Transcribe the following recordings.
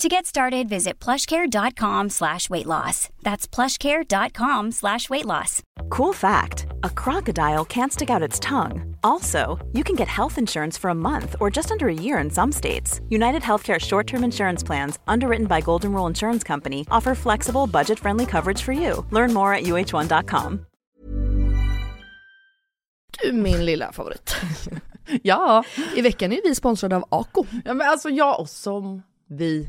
To get started, visit plushcare.com slash weight loss. That's plushcare.com slash weight loss. Cool fact a crocodile can't stick out its tongue. Also, you can get health insurance for a month or just under a year in some states. United Healthcare short term insurance plans, underwritten by Golden Rule Insurance Company, offer flexible, budget friendly coverage for you. Learn more at uh1.com. Du min lilla favorit. Ja. I veckan är vi sponsrade av Ako. ja, men alltså jag och som vi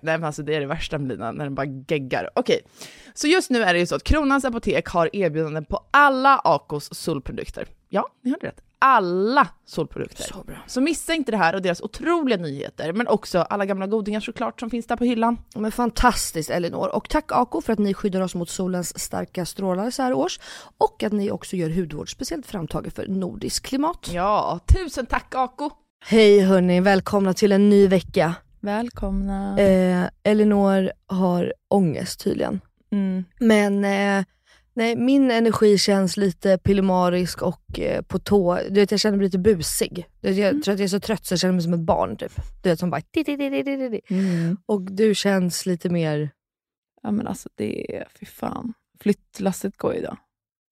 nej men alltså det är det värsta med Lina, när den bara geggar. Okej, så just nu är det ju så att Kronans Apotek har erbjudanden på alla Acos solprodukter. Ja, ni hörde rätt. Alla solprodukter. Så bra. Så missa inte det här och deras otroliga nyheter, men också alla gamla godingar såklart som finns där på hyllan. Men fantastiskt Elinor. Och tack Ako för att ni skyddar oss mot solens starka strålar så här års. Och att ni också gör hudvård speciellt framtaget för nordisk klimat. Ja, tusen tack Aco! Hej hörni, välkomna till en ny vecka. Välkomna. Eh, Elinor har ångest tydligen. Mm. Men eh, nej, min energi känns lite pillemarisk och eh, på tå. Du vet, jag känner mig lite busig. Du vet, Jag tror att jag är så trött så jag känner mig som ett barn typ. Du vet som bara... Mm. Och du känns lite mer... Ja men alltså det är, fy fan. Flyttlasset går idag.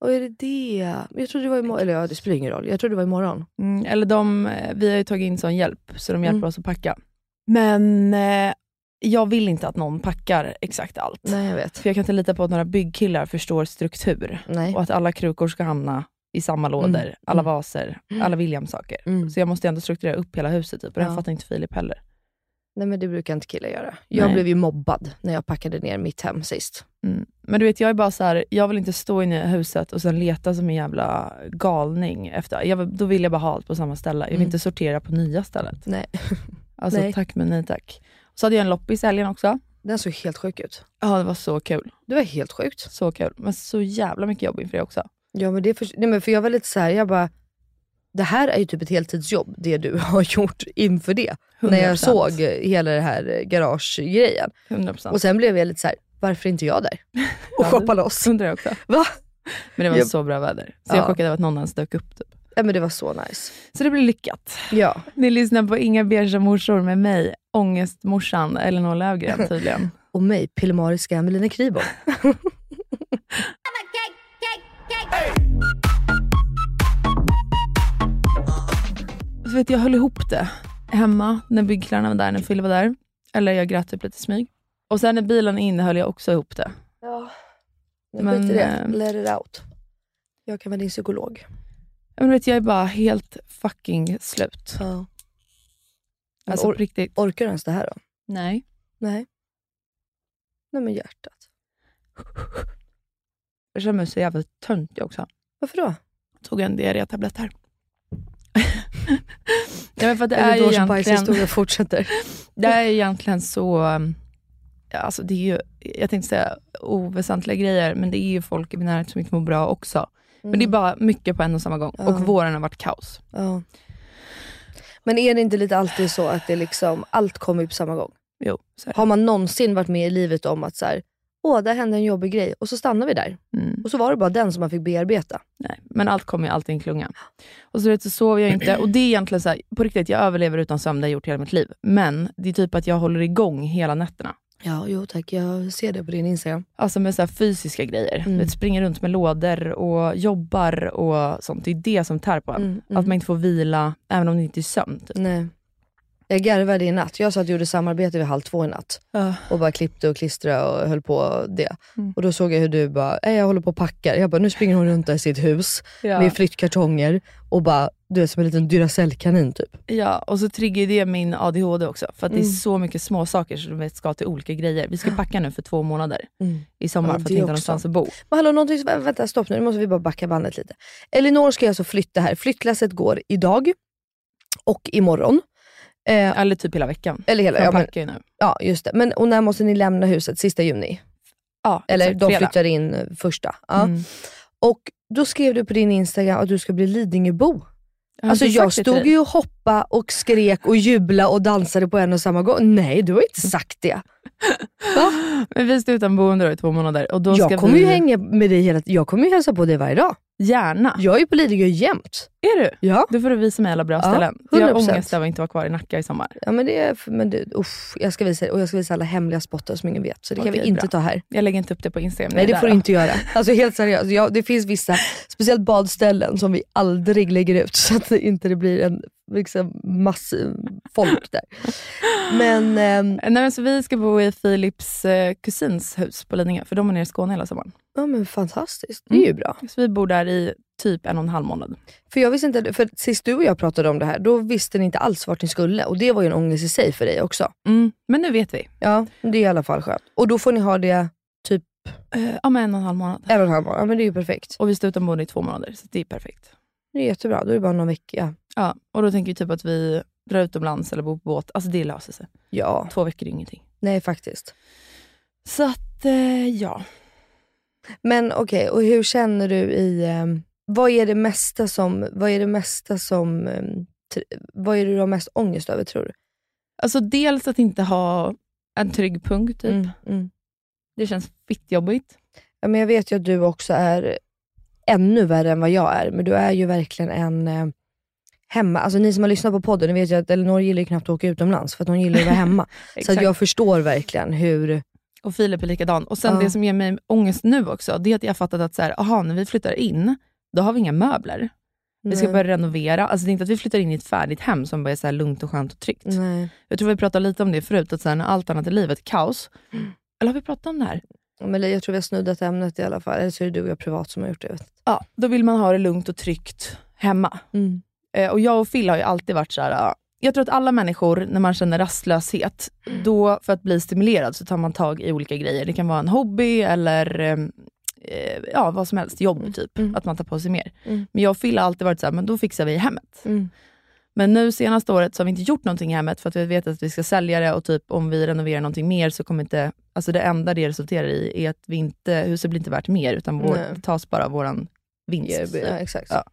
Och är det det? Jag trodde det var imorgon. Eller ja, det spelar ingen roll. Jag trodde det var imorgon. Mm, eller de, eh, vi har ju tagit in sån hjälp, så de hjälper Mm. oss att packa. Men eh, jag vill inte att någon packar exakt allt. Nej, jag vet. För jag kan inte lita på att några byggkillar förstår struktur. Nej. Och att alla krukor ska hamna i samma lådor, Mm, alla mm. vaser, alla William-saker. Mm. Så jag måste ändå strukturera upp hela huset, typ. och det Ja. fattar inte Filip heller. Nej men det brukar inte killar göra. Jag Nej. blev ju mobbad när jag packade ner mitt hem sist. Mm. Men du vet, jag är bara så här, jag vill inte stå i nya huset och sen leta som en jävla galning. Efter, jag, då vill jag bara ha allt på samma ställe. Jag vill Mm. inte sortera på nya stället. Nej. Alltså Nej. tack men nej tack. Så hade jag en loppis i helgen också. Den såg helt sjuk ut. Ja, det var så kul. Det var helt sjukt. Så kul. Men så jävla mycket jobb inför det också. Ja men det är för, nej, men för jag var lite så här, jag bara, det här är ju typ ett heltidsjobb, det du har gjort inför det. När jag 100%. såg hela det här garagegrejen. 100%. Och sen blev jag lite så här, varför är inte jag där? Och Ja, shoppa det loss. undrar jag också. Va? Men det var Jag- så bra väder. Så jag Ja. är chockad över att någon ens dök upp. Typ. Ja men det var så nice. Så det blir lyckat. Ja. Ni lyssnar på Inga beiga morsor med mig, ångestmorsan Elinor Löfgren tydligen. Och mig, pillemariska Emeline Kribo. Så vet jag, höll ihop det hemma när byggkillarna var där, när Fille var där. Eller jag grät typ lite smyg. Och sen när bilen inne höll jag också ihop det. Ja. Men, Men, skit i det. eh, Let it out. Jag kan vara din psykolog. Men vet, jag är bara helt fucking slut. Ja. Alltså or- riktigt. Orkar du ens det här då? Nej. Nej. Nej men hjärtat. Jag känner mig så jävla töntig också. Varför då? Tog en diarrétablett här. ja, men för det är är ju då som egentligen, fortsätter. det är egentligen så, um, alltså det är ju, jag tänkte säga oväsentliga grejer, men det är ju folk i min närhet som inte mår bra också. Men det är bara mycket på en och samma gång. Ja. Och våren har varit kaos. Ja. Men är det inte lite alltid så att det liksom, allt kommer på samma gång? Jo. Har man någonsin varit med i livet om att så här, åh där hände en jobbig grej och så stannar vi där. Mm. Och så var det bara den som man fick bearbeta. Nej, men allt kommer ju alltid i en klunga. Och så, vet, så sover jag inte. Och det är egentligen så här, på riktigt, jag överlever utan sömn, det har jag gjort hela mitt liv. Men det är typ att jag håller igång hela nätterna. Ja, jo tack. Jag ser det på din Instagram. Alltså med så fysiska grejer. Mm. Vet, springer runt med lådor och jobbar och sånt. Det är det som tär på en. Mm, mm. Att man inte får vila, även om det inte är sömn. Typ. Nej. Jag garvade i natt. Jag satt och gjorde samarbete vid halv två i natt. Och bara klippte och klistrade och höll på det. Mm. Och då såg jag hur du bara, "Nej, jag håller på och packar. Jag bara, nu springer hon runt där i sitt hus Ja. med flyttkartonger och bara, du är som en liten Duracell-kanin typ. ja, och så triggar det min ADHD också. För att det är Mm. så mycket små saker som ska till olika grejer. Vi ska packa nu för två månader i sommar Ja, för att också. någonstans att bo. Men hallå, någonting, vänta stopp nu, nu måste vi bara backa bandet lite. Elinor ska alltså flytta här. Flyttlasset går idag och imorgon. Eh, Eller typ hela veckan. eller hela, ja, men, ju nu. ja just det. Men, och när måste ni lämna huset? Sista juni? Ja, Eller exakt, de fredag. flyttar in eh, första. Ja. Mm. Och då skrev du på din Instagram att du ska bli Lidingöbo. Jag Alltså jag det till stod ju och hoppa och skrek och jubla och dansade på en och samma gång. Nej, du har inte sagt det. Va? Men vi står utan boende då i två månader och då ska Jag kommer vi... ju hänga med dig hela Jag kommer ju hälsa på dig varje dag. Gärna. Jag är på Lidingö jämt. Är du? Ja. Då får du visa mig alla bra Ja, ställen. Jag har 100%. ångest över att inte vara kvar i Nacka i sommar. Ja men det är, men det, uff, jag ska visa och jag ska visa alla hemliga spottar som ingen vet. Så det kan Okej, vi inte bra. ta här. Jag lägger inte upp det på Instagram. Nej det jag får du inte göra. Alltså helt seriöst. Ja, det finns vissa, speciellt badställen som vi aldrig lägger ut så att det inte det blir en liksom, massiv folk där. Men ehm, Nej, men så vi ska bo i Philips eh, kusins hus på Lidingö, för de är nere i Skåne hela sommaren. Ja, men fantastiskt, det är ju bra. Så vi bor där i typ en och en halv månad. För jag visste inte, för sist du och jag pratade om det här, då visste ni inte alls vart ni skulle och det var ju en ångest i sig för dig också. Mm. Men nu vet vi. Ja, det är i alla fall skönt. Och då får ni ha det typ Eh, ja, men en och en halv månad. en och en halv månad. Ja men det är ju perfekt. Och vi står utan boende i två månader, så det är perfekt. Det är jättebra, då är det bara någon vecka. Ja, och då tänker vi typ att vi drar utomlands eller bor på båt. Alltså det löser sig. Ja, Två veckor är ingenting. nej faktiskt. Så att, eh, ja. Men okej, och hur känner du i, ehm, vad är det mesta som, vad är det mesta som, ehm, vad är du har mest ångest över tror du? Alltså dels att inte ha en trygg punkt, typ. Mm, mm. Det känns fittjobbigt. Ja, men jag vet ju att du också är ännu värre än vad jag är, men du är ju verkligen en eh, hemma, alltså ni som har lyssnat på podden, ni vet ju att Elinor gillar ju knappt att åka utomlands för att hon gillar att vara hemma. så att jag förstår verkligen hur, Och Filip är likadan. Och sen Ja. det som ger mig ångest nu också, det är att jag har fattat att så här, aha, när vi flyttar in, då har vi inga möbler. Vi ska börja renovera. Alltså det är inte att vi flyttar in i ett färdigt hem som bara är så lugnt och skönt och tryggt. nej. Jag tror vi pratade lite om det förut, att så här, när allt annat i livet kaos. Mm. Eller har vi pratat om det här? Ja, Men jag tror vi har snuddat ämnet i alla fall, eller så är det du och jag privat som har gjort det. Ja, då vill man ha det lugnt och tryggt hemma. Mm. Eh, och jag och Phil har ju alltid varit så här. Ja, jag tror att alla människor, när man känner rastlöshet, då för att bli stimulerad så tar man tag i olika grejer. Det kan vara en hobby eller ehm, eh, ja, vad som helst, jobb typ. Mm. Att man tar på sig mer. Mm. Men jag och Phil har alltid varit så här, men då fixar vi i hemmet. Mm. Men nu senaste året så har vi inte gjort någonting i hemmet för att vi vet att vi ska sälja det och typ om vi renoverar någonting mer så kommer inte, alltså det enda det resulterar i är att vi inte, huset blir inte värt mer utan vår, det tas bara våran vinst. Ja, exakt. Ja.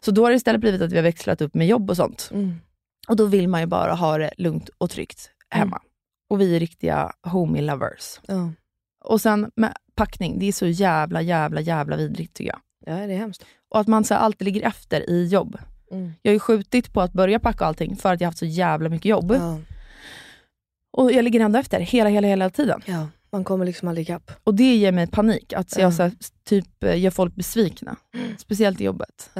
Så då har det istället blivit att vi har växlat upp med jobb och sånt. Mm. Och då vill man ju bara ha det lugnt och tryggt hemma. Och vi är riktiga homie lovers. Ja. Och sen med packning, det är så jävla, jävla, jävla vidrigt tycker jag. ja, det är hemskt. Och att man så här, alltid ligger efter i jobb. Mm. Jag har ju skjutit på att börja packa allting för att jag har haft så jävla mycket jobb. Ja. Och jag ligger ändå efter hela, hela, hela tiden. ja, man kommer liksom aldrig ikapp. Och det ger mig panik, att Ja. jag så här, typ gör folk besvikna. Speciellt i jobbet.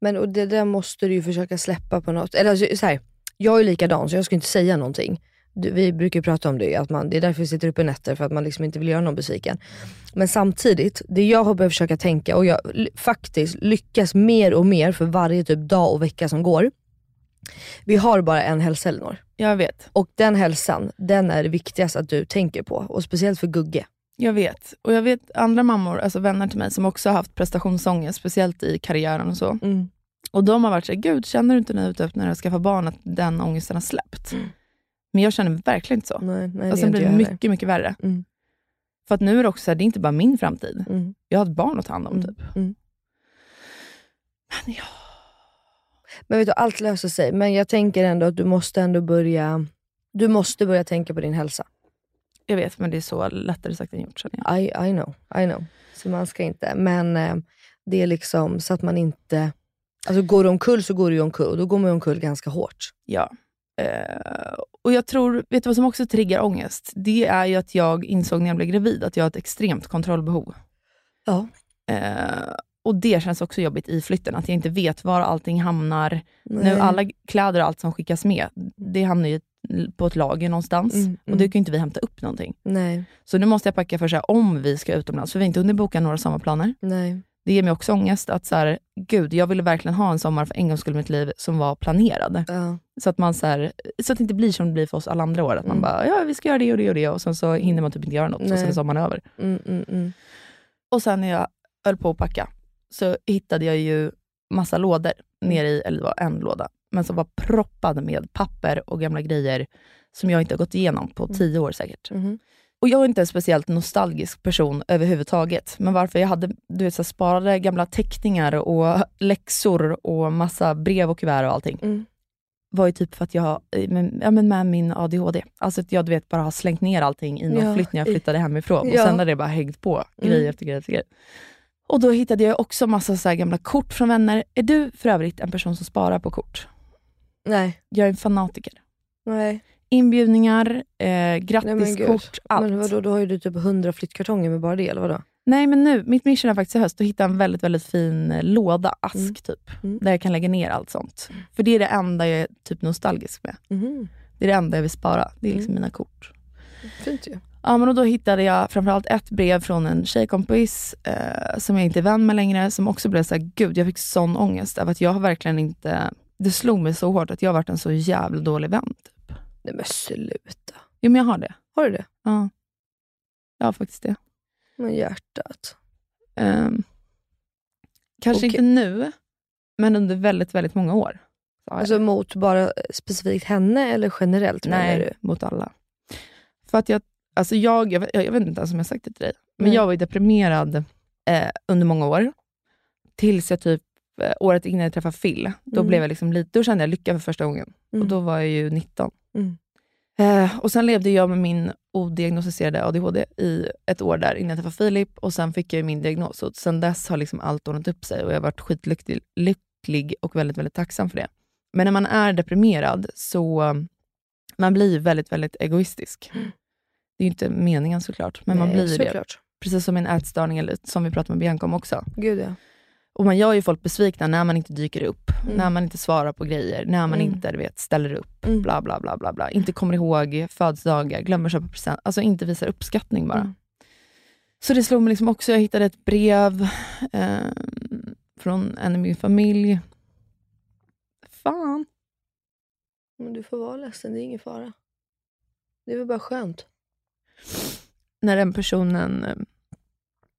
Men och det där måste du ju försöka släppa på något. Eller alltså, så här, jag är likadan så jag ska inte säga någonting. du, vi brukar prata om det, att man, det är därför vi sitter uppe nätter, för att man liksom inte vill göra någon besviken. Men samtidigt, det jag har börjat försöka tänka, och jag faktiskt lyckas mer och mer för varje typ dag och vecka som går. Vi har bara en hälsa Elinor. Jag vet. Och den hälsan, den är det viktigaste att du tänker på. Och speciellt för Gugge. Jag vet. Och jag vet andra mammor, alltså vänner till mig, som också har haft prestationsångest, speciellt i karriären och så. Mm. Och de har varit såhär, gud känner du inte nu typ, när du skaffar barn att den ångesten har släppt? Men jag känner verkligen inte så. Nej, nej, och det sen är blir det jag heller. mycket, mycket värre. Mm. För att nu är det också så här, det är inte bara min framtid. Mm. Jag har ett barn att ta hand om. Mm. Typ. Mm. Men ja, Men vet du, allt löser sig. Men jag tänker ändå att du måste ändå börja, du måste börja tänka på din hälsa. Jag vet, men det är så lättare sagt än gjort. jag. I, I know, I know. Så man ska inte, men eh, det är liksom så att man inte, alltså går du omkull så går du omkull och då går man omkull ganska hårt. Ja. Eh, och jag tror, vet du vad som också triggar ångest? Det är ju att jag insåg när jag blev gravid att jag har ett extremt kontrollbehov. Ja. Eh, och det känns också jobbigt i flytten, att jag inte vet var allting hamnar. Nu alla kläder och allt som skickas med, det hamnar ju på ett lager någonstans. Mm, Och då kan ju inte vi hämta upp någonting. Nej, Så nu måste jag packa för så här, om vi ska utomlands, för vi har inte hunnit boka några sommarplaner. nej. Det ger mig också ångest att så här, gud, jag ville verkligen ha en sommar för en gångs skull i mitt liv som var planerad. Ja. Så att, man så, här, så att det inte blir som det blir för oss alla andra år. Att man Mm. bara, ja vi ska göra det och det och det och sen så hinner man typ inte göra något och sen Nej. är sommaren över. Mm, mm, mm. Och sen när jag höll på att packa så hittade jag ju massa lådor nere i, eller det var en låda, men som var proppad med papper och gamla grejer som jag inte har gått igenom på tio år säkert. Mhm. Och jag är inte en speciellt nostalgisk person överhuvudtaget, men varför jag hade du vet, så sparade gamla teckningar och läxor och massa brev och kuvert och allting, Mm. var ju typ för att jag eh, men- ja, men med min ADHD, alltså att jag du vet, bara har slängt ner allting i någon Ja, flytt när jag flyttade hemifrån och Ja. sen har det bara hängt på, Mm. grej efter grej efter grej. Och då hittade jag också massa så gamla kort från vänner. Är du för övrigt en person som sparar på kort? Nej. Jag är en fanatiker. Nej. Inbjudningar, eh, grattiskort, allt. Men vadå, då har ju du typ 100 flyttkartonger med bara det eller vadå? Nej men nu, mitt mission är faktiskt i höst att hitta en väldigt, väldigt fin eh, låda, ask Mm. typ. Mm. Där jag kan lägga ner allt sånt. För det är det enda jag är typ nostalgisk med. Mhm. Det är det enda jag vill spara. Det är liksom Mm. mina kort. Fint ju. Ja, men då hittade jag framförallt ett brev från en tjejkompis eh, som jag inte är vän med längre, som också blev såhär, gud jag fick sån ångest över att jag har verkligen inte, det slog mig så hårt att jag har varit en så jävla dålig vän. Typ. Nej men sluta. Jo men jag har det. Har du det? Ja. Jag har faktiskt det. Men hjärtat. Ehm, kanske Okej. inte nu, men under väldigt, väldigt många år. Jag Alltså mot bara specifikt henne eller generellt Nej, du? mot alla. För att jag, alltså jag, jag, vet- jag vet inte ens om jag sagt det till dig, men Nej. jag var ju deprimerad eh, under många år. Tills jag typ, eh, året innan jag träffade Phil, då, Mm. blev jag liksom lite, då kände jag lycka för första gången. Mm. Och då var jag ju 19. Mm. Eh, och sen levde jag med min odiagnostiserade ADHD i ett år där innan jag träffade Filip och sen fick jag min diagnos. Och sen dess har liksom allt ordnat upp sig och jag har varit skitlycklig lycklig och väldigt, väldigt tacksam för det. Men när man är deprimerad så man blir väldigt, väldigt egoistisk. Det är ju inte meningen såklart, men man Mm. Nej, blir ju det. såklart. Precis som en ätstörning, eller som vi pratade med Bianca om också. Gud ja. Och man gör ju folk besvikna när man inte dyker upp, Mm. när man inte svarar på grejer, när man Mm. inte du vet, ställer upp, Mm. bla bla bla bla bla. Inte kommer ihåg födelsedagar, glömmer köpa present, alltså inte visar uppskattning bara. Mm. Så det slog mig liksom också, jag hittade ett brev eh, från en i min familj. Fan. Men du får vara ledsen, det är ingen fara. Det är väl bara skönt. När den personen eh,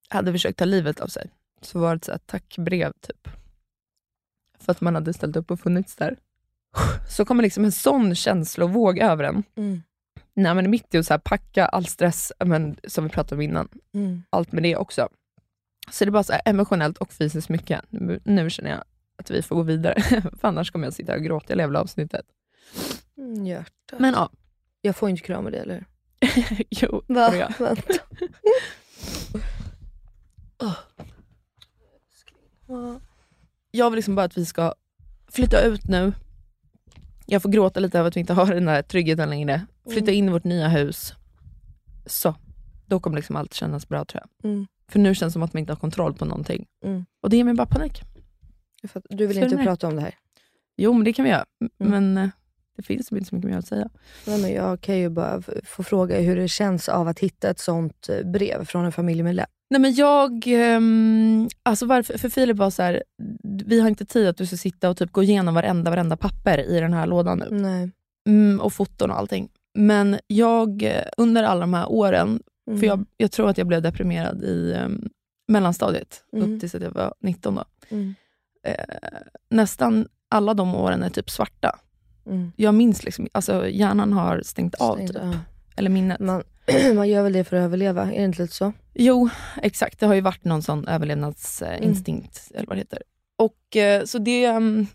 hade försökt ta livet av sig, så var det ett så här tackbrev typ. För att man hade ställt upp och funnits där. Så kommer liksom en sån känslovåg över en. Mm. när man är mitt i att så här packa all stress, men, som vi pratade om innan, Mm. allt med det också. Så det är bara så här emotionellt och fysiskt mycket. Nu, nu känner jag att vi får gå vidare, för annars kommer jag sitta och gråta hela jävla avsnittet. Mm, hjärtat. Men ja, Jag får inte krama dig eller? jo, Va? får jag. Jag vill liksom bara att vi ska flytta ut nu. Jag får gråta lite över att vi inte har den där tryggheten längre. Flytta in i vårt nya hus. Så, då kommer liksom allt kännas bra tror jag. Mm. För nu känns det som att man inte har kontroll på någonting. Mm. Och det ger mig bara panik. Du vill inte prata om det här? Jo, men det kan vi göra. Mm. Men eh, det finns inte så mycket mer att säga. Nej, men jag kan ju bara få fråga hur det känns av att hitta ett sånt eh, brev från en familjemedlem. Nej men jag, ehm, alltså varför, för Filip var så här, vi har inte tid att du ska sitta och typ gå igenom varenda, varenda papper i den här lådan nu. Nej. Mm, och foton och allting. Men jag, eh, under alla de här åren, Mm. för jag, jag tror att jag blev deprimerad i um, mellanstadiet, Mm. upp tills att jag var 19 då. Mm. Eh, nästan alla de åren är typ svarta. Mm. Jag minns liksom, alltså hjärnan har stängt av Stängt, typ. ja. Eller minnet. Man, man gör väl det för att överleva, är det inte lite så? Jo, exakt. Det har ju varit någon sån överlevnadsinstinkt, eller vad det heter. Och eh, så det, mm,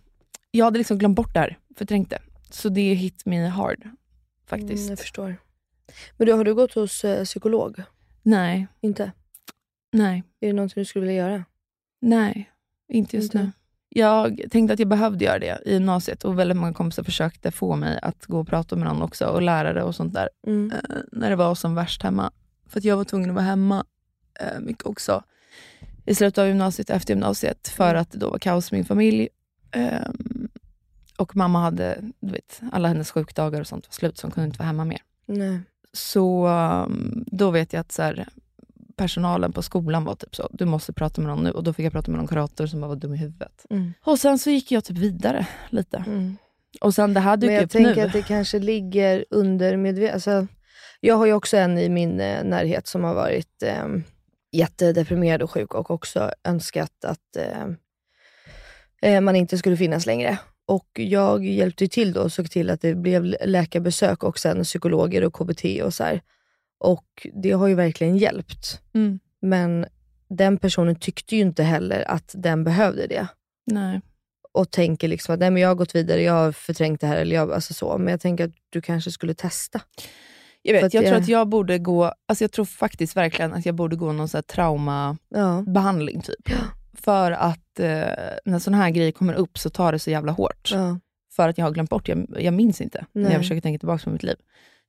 jag hade liksom glömt bort det här, förträngt det. Så det hit me hard, faktiskt. Mm, jag förstår. Men du, har du gått hos eh, psykolog? nej, Inte? nej, Är det någonting du skulle vilja göra? nej. Inte just Inte? nu. Jag tänkte att jag behövde göra det i gymnasiet och väldigt många kompisar försökte få mig att gå och prata med någon också och lärare och sånt där. Mm. eh, när det var som värst hemma. För att jag var tvungen att vara hemma eh, mycket också i slutet av gymnasiet och efter gymnasiet för Mm. att det då var kaos i min familj. Ehm, och mamma hade, du vet, alla hennes sjukdagar och sånt var slut så hon kunde inte vara hemma mer. Nej. Så um, då vet jag att så här, personalen på skolan var typ så, du måste prata med någon nu. Och då fick jag prata med någon kurator som bara var dum i huvudet. Mm. Och sen så gick jag typ vidare lite. Mm. Och sen det här Men dyker jag upp tänker nu. att det kanske ligger under medvetet. Alltså, jag har ju också en i min eh, närhet som har varit eh, jättedeprimerad och sjuk och också önskat att eh, eh, man inte skulle finnas längre. Och jag hjälpte till då och såg till att det blev läkarbesök och sen psykologer och KBT och så här. Och det har ju verkligen hjälpt. Mm. Men den personen tyckte ju inte heller att den behövde det Nej. och tänker liksom att nej, men jag har gått vidare, jag har förträngt det här. Eller jag, alltså så. Men jag tänker att du kanske skulle testa. Jag vet, att jag tror att jag borde gå, alltså jag tror faktiskt verkligen att jag borde gå någon så här traumabehandling Ja. typ. För att eh, när sådana här grejer kommer upp så tar det så jävla hårt. Ja. För att jag har glömt bort, jag, jag minns inte när Nej. jag försöker tänka tillbaka på mitt liv.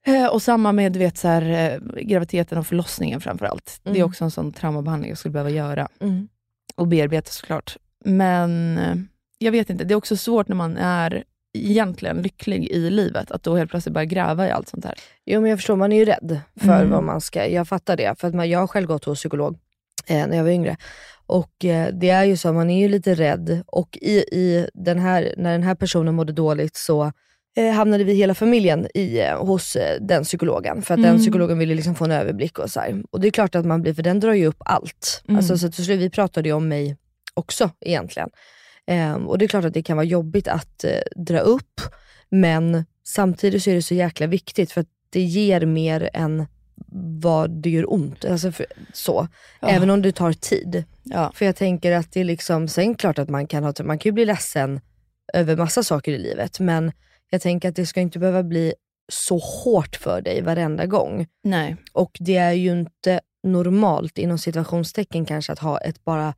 Eh, och samma med du vet, så här, eh, graviditeten och förlossningen framförallt. Det är Mm. också en sån traumabehandling jag skulle behöva göra. Mm. Och bearbeta såklart. Men eh, jag vet inte, det är också svårt när man är egentligen lycklig i livet, att då helt plötsligt börja gräva i allt sånt här. Jo men jag förstår, man är ju rädd för Mm. vad man ska, jag fattar det. För att man, jag har själv gått hos psykolog eh, när jag var yngre. Och eh, det är ju så, man är ju lite rädd och i, i den här, när den här personen mådde dåligt så eh, hamnade vi hela familjen i, eh, hos eh, den psykologen. För att den Mm. psykologen ville liksom få en överblick och så här. Och det är klart att man blir, för den drar ju upp allt. Mm. Alltså, så till slut, vi pratade ju om mig också egentligen. Ehm, och det är klart att det kan vara jobbigt att eh, dra upp, men samtidigt så är det så jäkla viktigt för att det ger mer än vad det gör ont. Alltså för, så. Ja. Även om det tar tid. Ja. För jag tänker att det är liksom, sen klart att man kan, ha, man kan ju bli ledsen över massa saker i livet, men jag tänker att det ska inte behöva bli så hårt för dig varenda gång. Nej. Och det är ju inte normalt inom situationstecken kanske att ha ett bara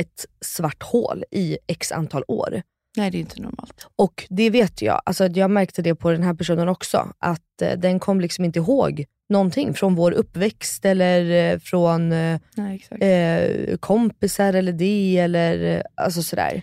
ett svart hål i x antal år. Nej, det är inte normalt. Och det vet jag, alltså jag märkte det på den här personen också, att eh, den kom liksom inte ihåg någonting från vår uppväxt eller eh, från eh, Nej, eh, kompisar eller det eller eh, alltså sådär.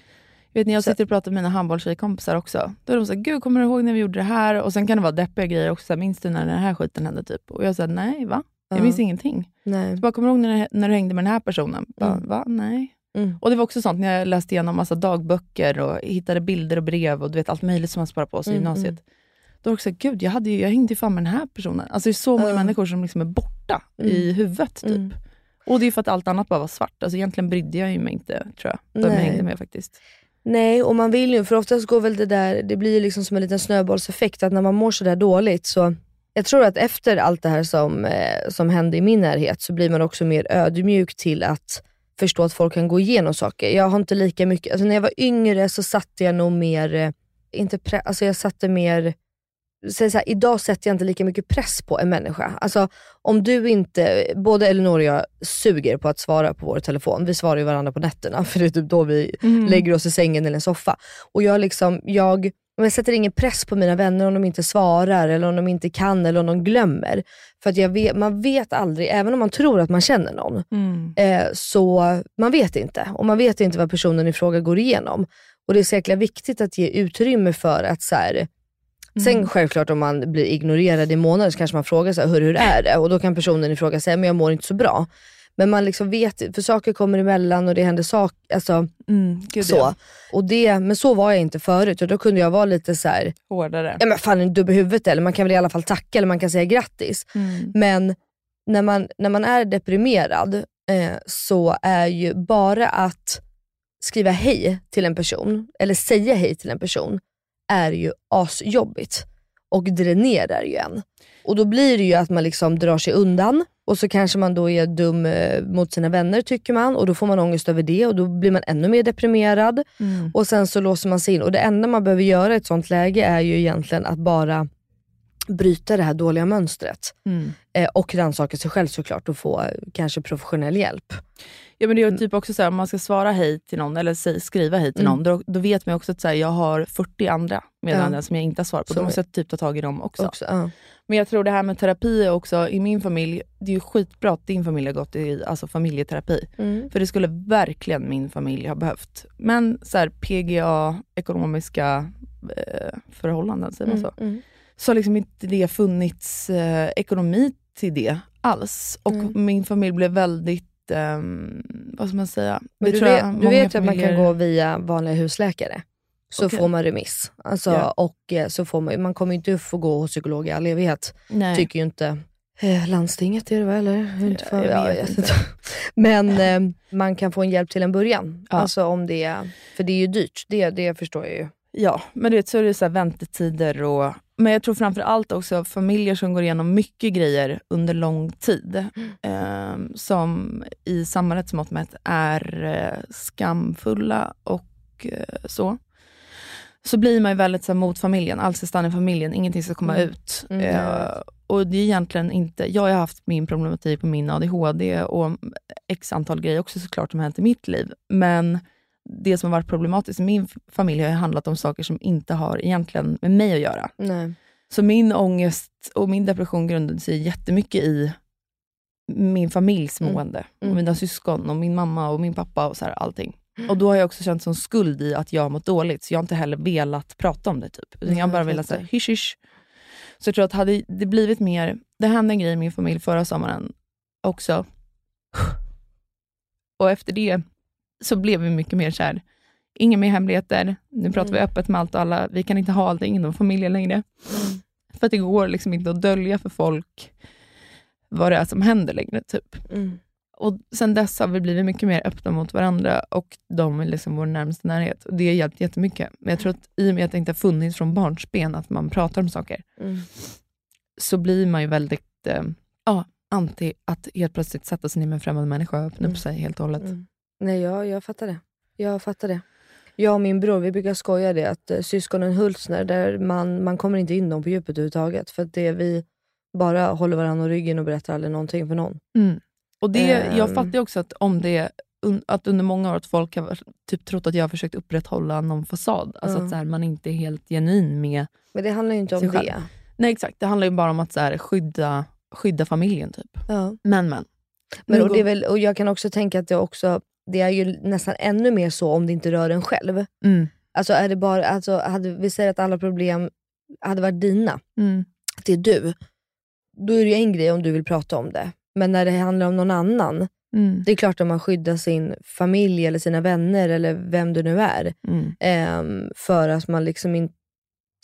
Vet ni, jag Så- sitter och pratar med mina handbollstjejkompisar också. Då är de såhär, gud kommer du ihåg när vi gjorde det här? Och sen kan det vara deppiga grejer också. Minns du när den här skiten hände? Typ? Och jag säger nej va? Jag Ja. minns ingenting. Nej. Jag bara, kommer du ihåg när, när du hängde med den här personen? Bara, Mm. Va? Nej. Mm. Och det var också sånt när jag läste igenom massa dagböcker och hittade bilder och brev och du vet allt möjligt som man sparar på sig i Mm, gymnasiet. mm. Då var det också, gud jag, hade ju, jag hängde ju fan med den här personen. Alltså det är så många Ja. människor som liksom är borta i Mm. huvudet typ. Mm. Och det är för att allt annat bara var svart. Alltså egentligen brydde jag ju mig inte tror jag. De jag hängde med faktiskt. Nej, och man vill ju, för oftast går väl det där, det blir ju liksom som en liten snöbollseffekt att när man mår sådär dåligt så jag tror att efter allt det här som, eh, som hände i min närhet så blir man också mer ödmjuk till att förstå att folk kan gå igenom saker. Jag har inte lika mycket, alltså när jag var yngre så satte jag nog mer, eh, inte pre- alltså jag satte mer, säg så här, idag sätter jag inte lika mycket press på en människa. Alltså om du inte, både Elinor och jag suger på att svara på vår telefon. Vi svarar ju varandra på nätterna för det är typ då vi Mm. lägger oss i sängen eller en soffa. Och jag liksom, jag, jag sätter ingen press på mina vänner om de inte svarar, eller om de inte kan, eller om de glömmer. För att vet, man vet aldrig, även om man tror att man känner någon, Mm. eh, så man vet inte. Och man vet inte vad personen i fråga går igenom. Och det är så jäkla viktigt att ge utrymme för att så här, Sen självklart om man blir ignorerad i månader så kanske man frågar sig hur, hur är det? Och då kan personen i fråga säga, men jag mår inte så bra. Men man liksom vet, för saker kommer emellan och det händer saker. Alltså, Mm, så. ja. Och det, men så var jag inte förut och då kunde jag vara lite så här, Hårdare. ja men fan är du dum i huvudet eller? Man kan väl i alla fall tacka eller man kan säga grattis. Mm. Men när man, när man är deprimerad eh, så är ju bara att skriva hej till en person, eller säga hej till en person, är ju asjobbigt och dränerar ju en. Och då blir det ju att man liksom drar sig undan och så kanske man då är dum eh, mot sina vänner tycker man och då får man ångest över det och då blir man ännu mer deprimerad. Mm. Och sen så låser man sig in och det enda man behöver göra i ett sånt läge är ju egentligen att bara bryta det här dåliga mönstret. Mm. Eh, och rannsaka sig själv såklart och få eh, kanske professionell hjälp. Ja men det är ju typ också så här, om man ska svara hej till någon eller skriva hej till Mm. någon, då, då vet man också att så här, jag har 40 andra meddelanden Ja. som jag inte har svarat på. Så Då måste jag typ ta tag i dem också. Också, ja. Men jag tror det här med terapi också, i min familj, det är ju skitbra att din familj har gått i alltså familjeterapi. Mm. För det skulle verkligen min familj ha behövt. Men så här, PGA, ekonomiska eh, förhållanden, säger man så? Mm. Så har liksom inte det funnits eh, ekonomi till det alls. Och Mm. min familj blev väldigt, ehm, vad ska man säga? Men du vet, du vet ju att man kan familjer- gå via vanliga husläkare. Så Okej. får man remiss. Alltså, Ja. och eh, så får man, man kommer inte få gå hos psykolog i all evighet. Nej. Tycker ju inte eh, landstinget är det va? Eller? Inte för, ja, jag vet inte. Men eh, man kan få en hjälp till en början. Ja. Alltså om det, för det är ju dyrt, det, det förstår jag ju. Ja, men du vet, så är det så väntetider och... Men jag tror framför allt också familjer som går igenom mycket grejer under lång tid. ehm, som i samhällets mått mätt är eh, skamfulla och eh, så. Så blir man ju väldigt så här, mot familjen, allt ska stanna i familjen, ingenting ska komma Mm. ut. Mm, Eh, och det är egentligen inte, jag har haft min problematik på min ADHD och x antal grejer också såklart som hänt i mitt liv. Men det som har varit problematiskt i min familj har handlat om saker som inte har egentligen med mig att göra. Nej. Så min ångest och min depression grundade sig jättemycket i min familjs Mm. mående. Mm. Och mina syskon och min mamma och min pappa och så här, allting. Och då har jag också känt som skuld i att jag har mått dåligt, så jag har inte heller velat prata om det. typ. Utan jag har bara velat säga hysch hysch. Så jag tror att hade det blivit mer, det hände en grej i min familj förra sommaren också. Och efter det så blev vi mycket mer kär. Inga mer hemligheter, nu pratar vi Mm. öppet med allt och alla. Vi kan inte ha allting inom familjen längre. För att det går liksom inte att dölja för folk vad det är som händer längre. Typ. Mm. Och Sen dess har vi blivit mycket mer öppna mot varandra och de är liksom vår närmaste närhet. Och det har hjälpt jättemycket. Men jag tror att i och med att det inte har funnits från barnsben att man pratar om saker, Mm. så blir man ju väldigt eh, ja, anti att helt plötsligt sätta sig ner med en främmande människa och öppna Mm. upp sig helt och hållet. Mm. Nej, jag, jag fattar det. Jag fattar det. Jag och min bror vi brukar skoja det att eh, syskonen Hultsner, där man, man kommer inte in dem på djupet överhuvudtaget. För att det vi bara håller varandra om ryggen och berättar aldrig någonting för någon. Mm. Och det, Jag Ehm. fattar ju också att om det un, att under många år att folk har typ trott att jag har försökt upprätthålla någon fasad. Alltså Ja. att så här, man inte är helt genuin med... Men det handlar ju inte om Sig själv. det. Nej exakt, det handlar ju bara om att så här, skydda, skydda familjen. typ. Ja. Men men. Men, Nu och, går- det är väl, och jag kan också tänka att det också det är ju nästan ännu mer så om det inte rör en själv. Mm. Alltså, är det bara, alltså hade, vi säger att alla problem hade varit dina, Mm. att det är du. Då är det ju en grej om du vill prata om det. Men när det handlar om någon annan, Mm. det är klart att man skyddar sin familj eller sina vänner eller vem det nu är. Mm. ehm, för att man liksom inte...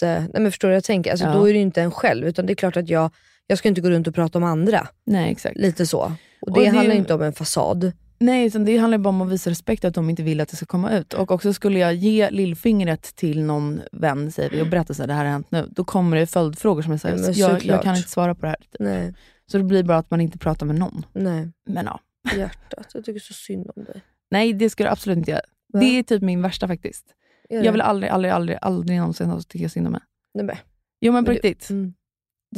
Nej men förstår du jag tänker? Alltså, Ja. Då är det ju inte en själv, utan det är klart att jag, jag ska inte gå runt och prata om andra. Nej exakt. Lite så. Och det, Och det handlar ju- inte om en fasad. Nej, utan det handlar bara om att visa respekt att de inte vill att det ska komma ut. Och också skulle jag ge lillfingret till någon vän säger vi, och berätta att det här har hänt nu, då kommer det följdfrågor som är Ja, såhär, jag, jag kan inte svara på det här. Typ. Nej, Så det blir bara att man inte pratar med någon. nej. Men ja, Hjärtat, jag tycker så synd om dig. nej det ska du absolut inte göra. Va? Det är typ min värsta faktiskt. Jag vill aldrig, aldrig, aldrig, aldrig någonsin tycka synd om mig. Nej, men. Jo men på riktigt, Mm.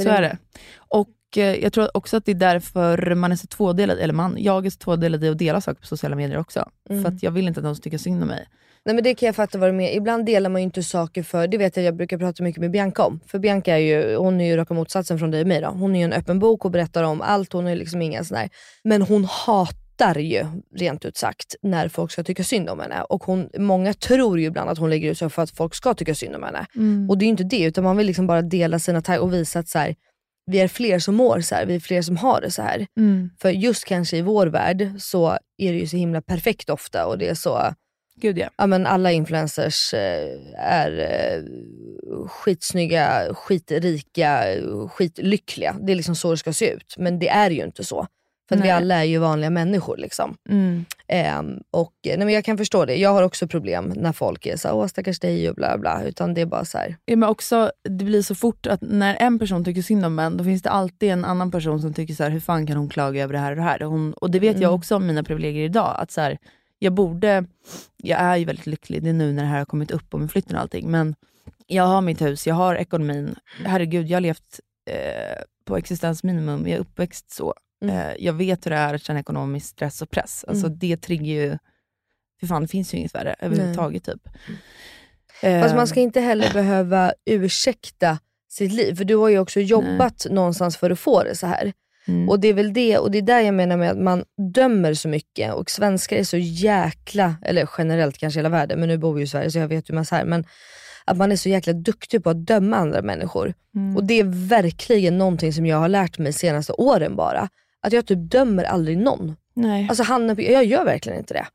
Så är det. Och jag tror också att det är därför man är så tvådelad, eller man, jag är så tvådelad i att dela saker på sociala medier också. Mm. För att jag vill inte att någon ska tycka synd om mig. Nej men det kan jag fatta vad du menar. Ibland delar man ju inte saker för, det vet jag jag brukar prata mycket med Bianca om. För Bianca är ju, hon är ju raka motsatsen från dig och mig då. Hon är ju en öppen bok och berättar om allt, hon är liksom ingen sån där. Men hon hatar hatar ju rent ut sagt när folk ska tycka synd om henne. Och hon, många tror ju ibland att hon lägger ut sig för att folk ska tycka synd om henne. Mm. Och det är ju inte det, utan man vill liksom bara dela sina tankar och visa att så här, vi är fler som mår så här, vi är fler som har det så här. Mm. För just kanske i vår värld så är det ju så himla perfekt ofta och det är så, Gud ja. ja men alla influencers eh, är eh, skitsnygga, skitrika, skitlyckliga. Det är liksom så det ska se ut. Men det är ju inte så. För vi alla är ju vanliga människor. Liksom. Mm. Ehm, och, nej, men jag kan förstå det. Jag har också problem när folk är såhär, åh stackars dig och bla bla. Utan det är bara så här. Ja, men också, det blir så fort att när en person tycker synd om en, då finns det alltid en annan person som tycker så här, hur fan kan hon klaga över det här och det här? Hon, och det vet jag Mm. också om mina privilegier idag. Att så här, jag borde, jag är ju väldigt lycklig, det är nu när det här har kommit upp och med flytten och allting. Men jag har mitt hus, jag har ekonomin. Herregud, jag har levt eh, på existensminimum, jag är uppväxt så. Mm. Eh, jag vet hur det är att känna ekonomisk stress och press. Alltså Mm. det triggar ju, för fan det finns ju inget värre överhuvudtaget typ. Fast Eh, man ska inte heller behöva ursäkta sitt liv. För du har ju också jobbat någonstans för att få det så här. mm. Och det är väl det, och det är där jag menar med att man dömer så mycket och svenskar är så jäkla, eller generellt kanske hela världen, men nu bor vi ju i Sverige så jag vet ju massa här, men att man är så jäkla duktig på att döma andra människor. Mm. Och det är verkligen någonting som jag har lärt mig de senaste åren bara. Att jag typ dömer aldrig någon. Nej. Alltså han, jag gör verkligen inte det.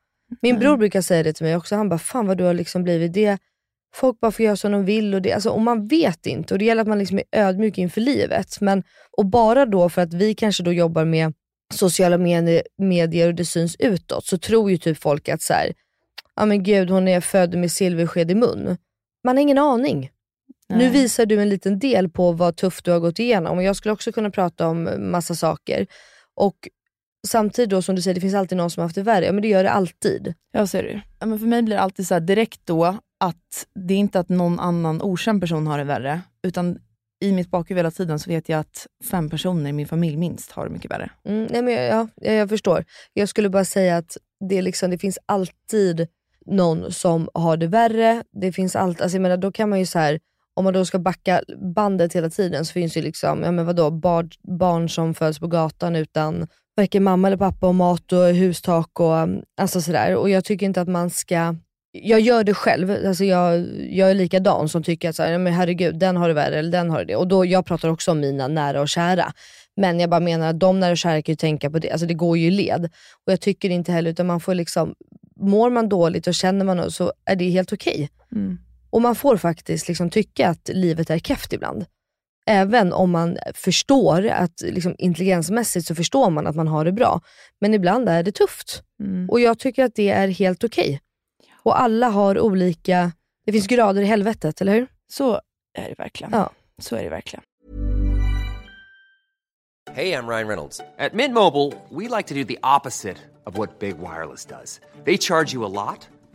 Min bror brukar säga det till mig också, han bara fan vad du har liksom blivit det. Folk bara får göra som de vill och, det, alltså, och man vet inte och det gäller att man liksom är ödmjuk inför livet. Men, och bara då för att vi kanske då jobbar med sociala med- medier och det syns utåt så tror ju typ folk att så här, ja men gud hon är född med silversked i mun. Man har ingen aning. Nu Nej. visar du en liten del på vad tufft du har gått igenom och jag skulle också kunna prata om massa saker. Och samtidigt då som du säger, det finns alltid någon som har haft det värre. Ja men det gör det alltid. Ja, så är det ja, men För mig blir det alltid så direkt då att det är inte att någon annan okänd person har det värre, utan i mitt bakhuvud hela tiden så vet jag att fem personer i min familj minst har det mycket värre. Mm, nej men jag, ja, jag, förstår. Jag skulle bara säga att det, liksom, det finns alltid någon som har det värre. Det finns allt, alltså jag menar, då kan man ju så här, om man då ska backa bandet hela tiden så finns ju liksom, ja men vadå, barn, barn som föds på gatan utan varken mamma eller pappa och mat och hustak och mm, alltså sådär. Och jag tycker inte att man ska jag gör det själv, alltså jag, jag är likadan som tycker att så här, "Ja, men herregud, den har det värre eller den har det. Och då, jag pratar också om mina nära och kära. Men jag bara menar att de nära och kära kan ju tänka på det, alltså det går ju i led. Och jag tycker inte heller, utan man får liksom, mår man dåligt och känner man något så är det helt okej. Mm. Och man får faktiskt liksom tycka att livet är keft ibland. Även om man förstår att liksom, intelligensmässigt så förstår man att man har det bra. Men ibland är det tufft. Mm. Och jag tycker att det är helt okej. Och alla har olika, det finns grader i helvetet, eller hur? Så är det verkligen. Ja. Så är det verkligen. Hey, I'm Ryan Reynolds. At Mint Mobile, we like to do the opposite of what Big Wireless does. They charge you a lot,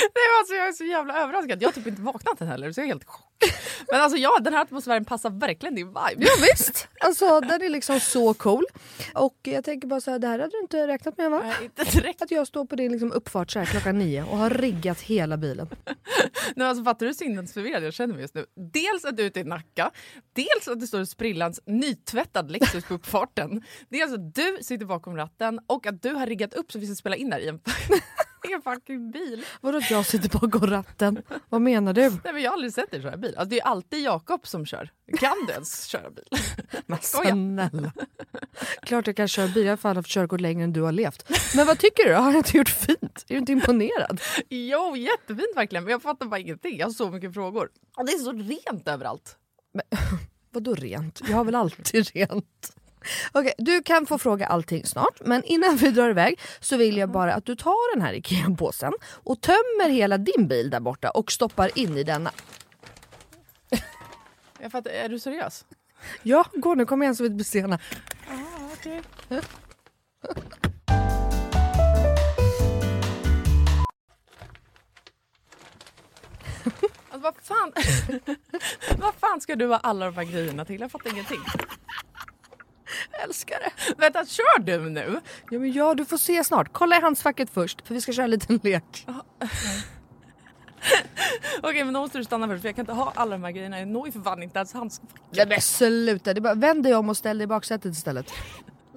Nej, alltså, jag är så jävla överraskad. Jag har typ inte vaknat än heller så jag är helt chock. Men alltså ja, den här atmosfären passar verkligen din vibe. Ja, visst! Alltså den är liksom så cool. Och jag tänker bara så här, det här hade du inte räknat med va? Nej, inte direkt. Att jag står på din liksom uppfart så här klockan nio och har riggat hela bilen. Nej, alltså, fattar du hur sinnesförvirrad jag känner mig just nu? Dels att du är ute i Nacka, dels att det står en sprillans nytvättad Lexus på uppfarten. Dels att du sitter bakom ratten och att du har riggat upp så vi ska spela in där i en, i en fucking bil. Vadå att jag sitter bakom ratten? Vad menar du? Nej, men jag har aldrig sett dig köra bil. Alltså, det är alltid Jakob som kör. Kan du ens köra bil? Men snälla. Klart jag kan köra bil, jag har fan haft körkort längre än du har levt. Men vad tycker du? Har jag inte gjort fint? Är du inte imponerad? Jo, jättefint verkligen. Men jag fattar bara ingenting. Jag har så mycket frågor. Och det är så rent överallt. Vadå rent? Jag har väl alltid rent? Okej, du kan få fråga allting snart, men innan vi drar iväg så vill jag bara att du tar den här IKEA-påsen och tömmer hela din bil där borta och stoppar in i denna. Jag fattar, är du seriös? Ja, gå nu, kom igen så vi inte blir sena. Alltså, vad, fan? vad fan ska du ha alla de här grejerna till? Jag fattar ingenting. Jag älskar det. Vänta, kör du nu? Ja, men ja, du får se snart. Kolla i handskfacket först, för vi ska köra en liten lek. Okej, men då måste du stanna först för jag kan inte ha alla de här grejerna. Jag når ju för fan inte ens handskfacket. Nej men sluta, det bara, vänd dig om och ställ dig i baksätet istället.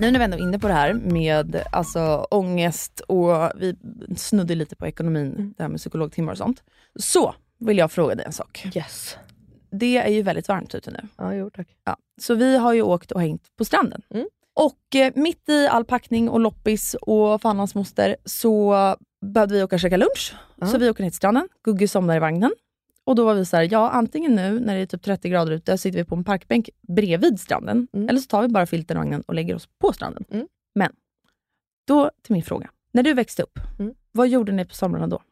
Nu när vi ändå är inne på det här med alltså, ångest och vi snuddade lite på ekonomin, det här med psykologtimmar och sånt. Så vill jag fråga dig en sak. Yes. Det är ju väldigt varmt ute nu. Ja, jo tack. Ja. Så vi har ju åkt och hängt på stranden. Mm. Och eh, mitt i all packning och loppis och fan hans moster så behövde vi åka och käka lunch. Ja. Så vi åker ner till stranden. Gugge somnar i vagnen. Och då var vi så här, ja antingen nu när det är typ 30 grader ute sitter vi på en parkbänk bredvid stranden. Mm. Eller så tar vi bara filten i vagnen och lägger oss på stranden. Mm. Men, då till min fråga. När du växte upp, Mm. vad gjorde ni på somrarna då?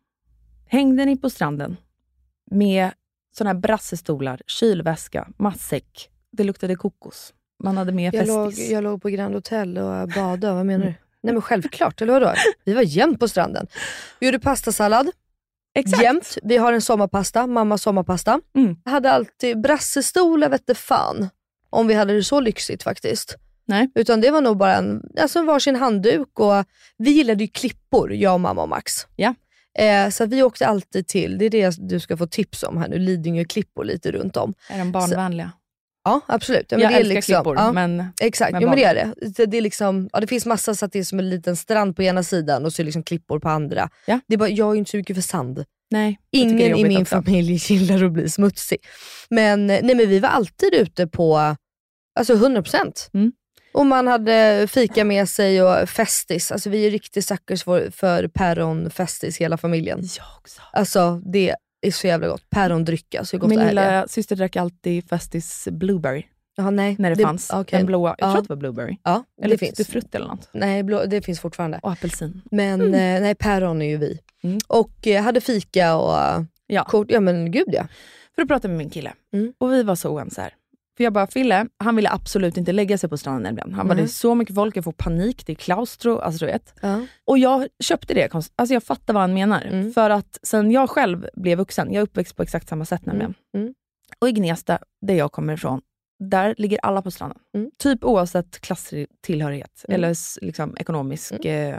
Hängde ni på stranden med såna här brassestolar, kylväska, matsäck, det luktade kokos. Man hade med Jag låg, festis. jag låg på Grand Hotel och badade, vad menar du? Nej men självklart, eller vadå? Vi var jämt på stranden. Vi gjorde pastasallad, Exakt. jämt. Vi har en sommarpasta, mammas sommarpasta. Mm. Jag hade alltid brassestolar vette fan om vi hade det så lyxigt faktiskt. Nej. Utan det var nog bara en alltså varsin handduk och vi gillade ju klippor, jag och mamma och Max. Ja. Eh, så vi åkte alltid till, det är det du ska få tips om här nu, Lidingö klippor lite runt om. Är de barnvänliga? Ja absolut. Ja, men jag det är älskar liksom, klippor, ja. men Exakt, med jo, men det är det. det. Det, är liksom, ja, det finns massa så att det är som en liten strand på ena sidan och så är liksom klippor på andra. Ja. Det är bara, jag är inte så mycket för sand. nej. Ingen i min också. familj gillar att bli smutsig. Men, nej, men vi var alltid ute på alltså 100%. Mm. Och man hade fika med sig och festis. Alltså vi är riktigt suckers för, för päronfestis hela familjen. Jag också. Alltså det är så jävla gott. Pärondryck hur gott Min det? lilla syster drack alltid Festis Blueberry Ja, nej, när det, fanns. okej. Den blåa. Jag Ja. tror att det var Blueberry. Ja, Eller det finns. Tutti-frutti eller något. Nej, blå, det finns fortfarande. Och apelsin. Men eh, nej, päron är ju vi. Mm. Och eh, hade fika och eh, Ja. kort. Ja men gud ja. För att prata med min kille. Mm. Och vi var så oense här. För jag bara, Fille, han ville absolut inte lägga sig på stranden nämligen. Han bara, Nej. det är så mycket folk, jag får panik, det är klaustro, alltså du vet. ja. Och jag köpte det, alltså jag fattar vad han menar. Mm. För att sen jag själv blev vuxen, jag är uppväxt på exakt samma sätt nämligen. Mm. Och i Gnesta, där jag kommer ifrån, där ligger alla på stranden. Mm. Typ oavsett klasstillhörighet Mm. eller liksom ekonomisk, eh,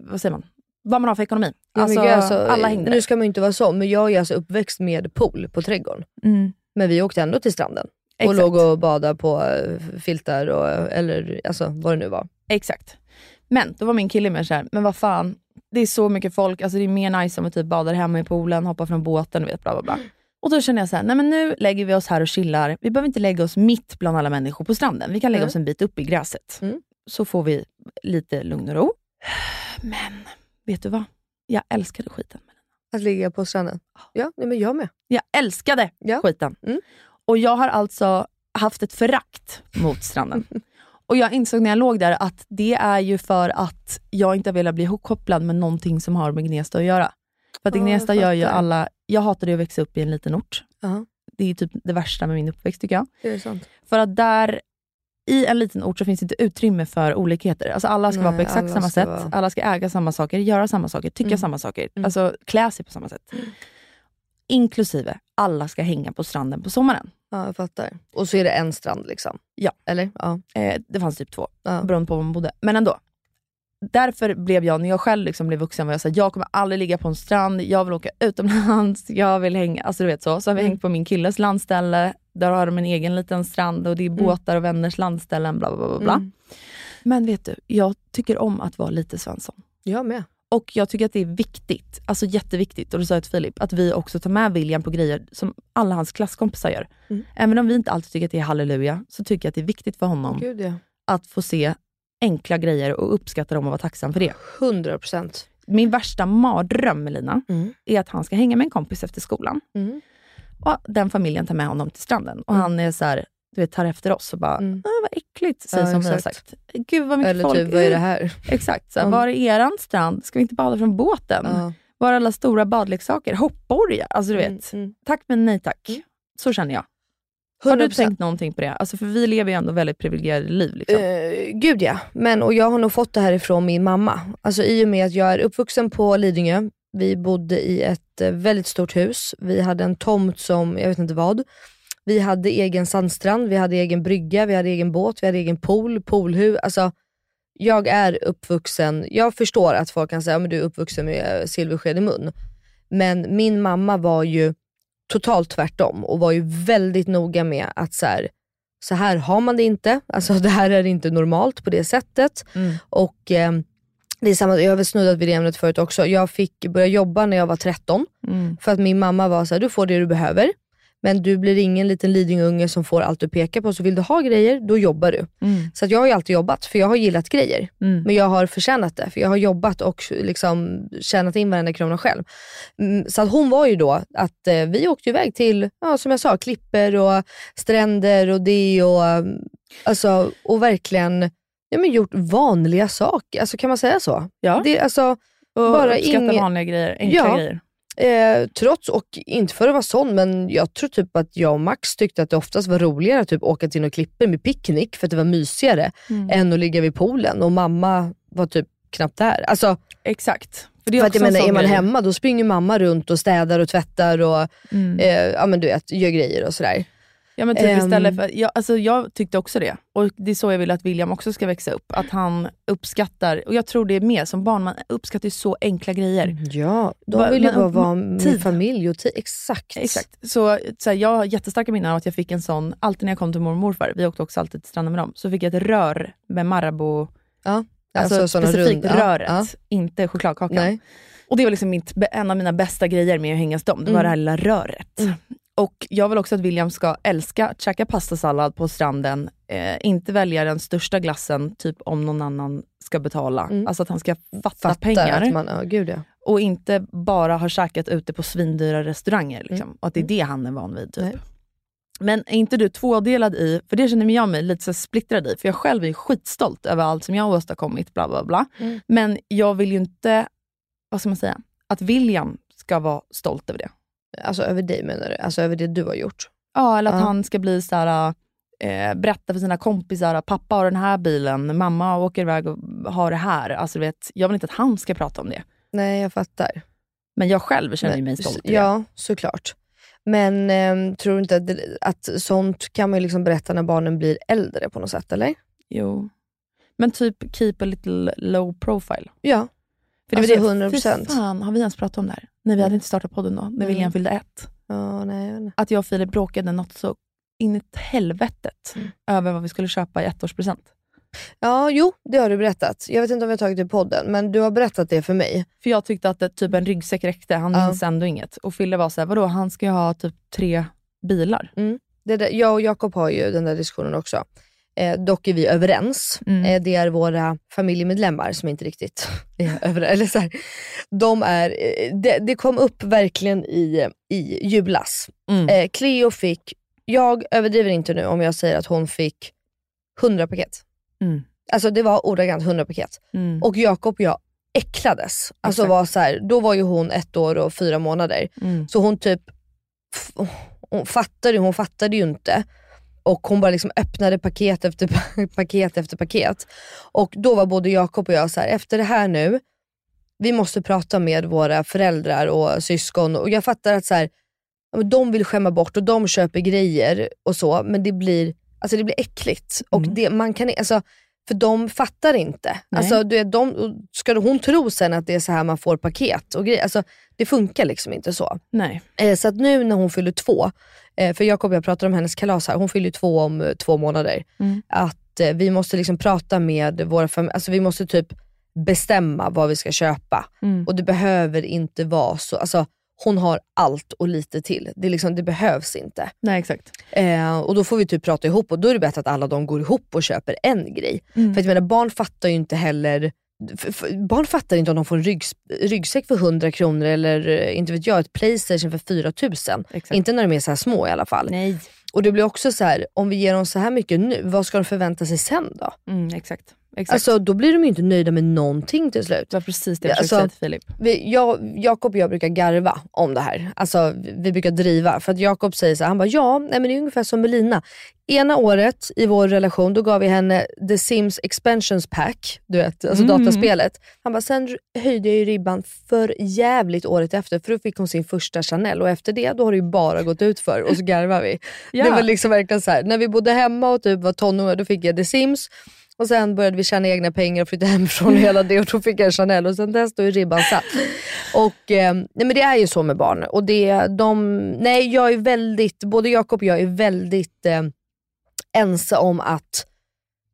vad säger man? Vad man har för ekonomi. Ja, Alltså, gud, alltså, alla hängde Nu ska man ju inte vara så, men jag är alltså uppväxt med pool på trädgården. Mm. Men vi åkte ändå till stranden. Och Exakt. låg och badade på eh, filtar och, eller alltså, vad det nu var. Exakt. Men då var min kille med så här, men vad fan, det är så mycket folk, alltså det är mer nice om vi typ badar hemma i poolen, hoppar från båten, vet bla bla bla. Och då känner jag så här, nej men nu lägger vi oss här och chillar. Vi behöver inte lägga oss mitt bland alla människor på stranden. Vi kan lägga Mm. oss en bit upp i gräset. Mm. Så får vi lite lugn och ro. Men, vet du vad? Jag älskade skiten. Att ligga på stranden. Ja, nej, men jag med. Jag älskade Ja. skiten. Mm. Och jag har alltså haft ett förakt mot stranden. Och jag insåg när jag låg där att det är ju för att jag inte velat bli ihopkopplad med någonting som har med Gnesta att göra. För att jag Gnesta gör ju alla, jag hatade att växa upp i en liten ort. Ja, Det är typ det värsta med min uppväxt tycker jag. det är sant. För att där, i en liten ort så finns det inte utrymme för olikheter. Alltså alla ska Nej, vara på exakt samma sätt, vara- alla ska äga samma saker, göra samma saker, tycka Mm. samma saker, Mm. alltså klä sig på samma sätt. Inklusive, alla ska hänga på stranden på sommaren. Ja, jag fattar. Och så är det en strand liksom. Ja. Eller? Ja. Eh, det fanns typ två, ja. beroende på var man bodde. Men ändå. Därför blev jag, när jag själv liksom blev vuxen, var jag såhär, jag kommer aldrig ligga på en strand, jag vill åka utomlands, jag vill hänga, alltså du vet så. Så har vi Mm. hängt på min killes landställe, där har de en egen liten strand och det är båtar och vänners landställen, bla bla bla. bla. Mm. Men vet du, jag tycker om att vara lite Svensson. Jag med. Och jag tycker att det är viktigt, alltså jätteviktigt, och det sa jag till Filip, att vi också tar med William på grejer som alla hans klasskompisar gör. Mm. Även om vi inte alltid tycker att det är halleluja, så tycker jag att det är viktigt för honom Gud ja. att få se enkla grejer och uppskatta dem och vara tacksam för det. 100 procent. Min värsta mardröm med Lina Mm. är att han ska hänga med en kompis efter skolan. Mm. Och den familjen tar med honom till stranden. Och Mm. han är så här, du vet, tar efter oss och bara, Mm. "Ah, vad äckligt, säger Ja, som vi har exakt. sagt. Gud vad mycket Eller folk. typ, vad är det här? Exakt, så Mm. var är eran strand? Ska vi inte bada från båten? Ja. Var är alla stora badleksaker? Hopporgar? Alltså du vet, Mm, mm. tack men nej tack. Mm. Så känner jag. Har du 100%. tänkt någonting på det? Alltså för vi lever ju ändå väldigt privilegierade liv. Liksom. Eh, gud ja, men och jag har nog fått det här ifrån min mamma. Alltså i och med att jag är uppvuxen på Lidingö. Vi bodde i ett eh, väldigt stort hus. Vi hade en tomt som, jag vet inte vad. Vi hade egen sandstrand, vi hade egen brygga, vi hade egen båt, vi hade egen pool, poolhus. Alltså, jag är uppvuxen, jag förstår att folk kan säga att du är uppvuxen med eh, silversked i mun. Men min mamma var ju totalt tvärtom och var ju väldigt noga med att så här, så här har man det inte. Alltså det här är inte normalt på det sättet. Mm. Och eh, det är samma, jag har väl snuddat vid det ämnet förut också. Jag fick börja jobba när jag var 13 Mm. för att min mamma var så här, du får det du behöver. Men du blir ingen liten Lidingöunge som får allt du pekar på. Så vill du ha grejer, då jobbar du. Mm. Så att jag har ju alltid jobbat, för jag har gillat grejer. Mm. Men jag har förtjänat det, för jag har jobbat och liksom tjänat in varenda krona själv. Mm, Så att hon var ju då att eh, vi åkte iväg till, ja, som jag sa, klipper och stränder och det och, mm, alltså, och verkligen ja, men gjort vanliga saker. Alltså, kan man säga så? Ja. Det, alltså, Och bara uppskatta inge- vanliga grejer, enkla Ja. grejer. Eh, trots, och inte för att vara sån, men jag tror typ att jag och Max tyckte att det oftast var roligare att typ åka till några klipper med picknick för att det var mysigare Mm. än att ligga vid poolen och mamma var typ knappt där. Alltså, Exakt. För för att jag en menar, är man grej. hemma då springer mamma runt och städar och tvättar och Mm. eh, ja, men du vet, gör grejer och sådär. Ja men typ Ehm. istället för, jag, alltså jag tyckte också det. Och det är så jag vill att William också ska växa upp. Att han uppskattar, och jag tror det är mer som barn, man uppskattar ju så enkla grejer. Ja, de vill ju bara vara med tid. familj och tid. Exakt. Exakt. Så, så här, jag har jättestarka minnen av att jag fick en sån, alltid när jag kom till mormor och morfar, vi åkte också alltid till stranden med dem, så fick jag ett rör med Marabou, Ja. alltså, såna specifikt runda- röret, Ja. inte chokladkakan. Nej. Och det var liksom mitt, en av mina bästa grejer med att hänga hos dem, det var Mm. det här lilla röret. Mm. Och jag vill också att William ska älska att käka pastasallad på stranden, eh, inte välja den största glassen, typ om någon annan ska betala. Mm. Alltså att han ska fatta Fattar pengar. att man, ja gud ja. Och inte bara ha käkat ute på svindyra restauranger. Liksom. Och att det är det han är van vid. Typ. Mm. Nej. Men är inte du tvådelad i, för det känner jag mig lite så splittrad i, för jag själv är skitstolt över allt som jag har åstadkommit, bla bla bla. Mm. Men jag vill ju inte, vad ska man säga, att William ska vara stolt över det. Alltså över dig menar du? Alltså över det du har gjort? Ja, eller att Ja. han ska bli så här, eh, berätta för sina kompisar, pappa har den här bilen, mamma åker iväg och har det här. Alltså, vet, jag vill inte att han ska prata om det. Nej, jag fattar. Men jag själv känner Men- mig stolt i det. Ja, såklart. Men ehm, tror du inte att, att sånt kan man ju liksom berätta när barnen blir äldre på något sätt, eller? Jo. Men typ keep a little low profile. Ja. För det Alltså, var det, 100%. Fy fan, har vi ens pratat om det här? Nej, vi hade inte startat podden då, när Mm. William fyllde ett. Ja, nej, jag inte. Att jag och Filip bråkade något så in i helvetet Mm. över vad vi skulle köpa i ettårspresent. Ja, jo, det har du berättat. Jag vet inte om har tagit det i podden, men du har berättat det för mig. För jag tyckte att det, typ en ryggsäck räckte, han Ja. minns ändå inget. Och Fille var såhär, vadå han ska ju ha typ tre bilar. Det där, jag och Jakob har ju den där diskussionen också. Eh, dock är vi överens. Mm. Eh, det är våra familjemedlemmar som inte riktigt är överens. Eller så här, de är, eh, det, kom upp verkligen i, i julas. Mm. Eh, Cleo fick, jag överdriver inte nu om jag säger att hon fick 100 paket. Mm. Alltså det var ordagrant 100 paket. Mm. Och Jakob och jag äcklades. Alltså Exakt. var så här, då var ju hon ett år och fyra månader. Mm. Så hon typ, hon fattade, hon fattade ju inte. Och hon bara liksom öppnade paket efter pa- paket efter paket. Och då var både Jakob och jag så här, efter det här nu, vi måste prata med våra föräldrar och syskon. Och jag fattar att så här, de vill skämma bort och de köper grejer och så, men det blir, alltså det blir äckligt. Och Mm. det, man kan, alltså, för de fattar inte. Nej. Alltså, du vet, de, ska hon tro sen att det är så här man får paket och grejer? Alltså, det funkar liksom inte så. Nej. Eh, så att nu när hon fyller två, eh, för Jakob och jag pratade om hennes kalas här, hon fyller två om eh, två månader. Mm. Att eh, vi måste liksom prata med våra familjer, alltså vi måste typ bestämma vad vi ska köpa. Mm. Och det behöver inte vara så, alltså hon har allt och lite till. Det, liksom, det behövs inte. Nej, exakt. Eh, och då får vi typ prata ihop och då är det bättre att alla de går ihop och köper en grej. Mm. För att jag menar, barn fattar ju inte heller f- f- barn fattar inte om de får en ryggs, ryggsäck för 100 kronor eller eh, inte vet jag, ett Playstation för 4000. Exakt. Inte när de är så små i alla fall. Nej. Och det blir också så här, om vi ger dem så här mycket nu, vad ska de förvänta sig sen då? Mm, exakt. Exakt. Alltså då blir de ju inte nöjda med någonting till slut. det var precis det jag Ja, försökte alltså- säga till Filip. Jag, Jakob och jag brukar garva om det här. Alltså vi brukar driva. För att Jakob säger så här, han bara ja, nej, men det är ungefär som Melina. Ena året i vår relation då gav vi henne The Sims Expansions Pack, du vet, alltså Mm. dataspelet. Han bara, sen höjde jag ju ribban för jävligt året efter för då fick hon sin första Chanel och efter det då har det ju bara gått ut för och så garvar vi. Ja. Det var liksom verkligen så här, när vi bodde hemma och typ var tonåringar då fick jag The Sims och sen började vi tjäna egna pengar och flytta hemifrån och hela det och då fick jag en Chanel och sen dess då är ribban satt. Och, eh, nej men det är ju så med barn. Och det, de, nej, jag är väldigt, både Jakob och jag är väldigt eh, ense om att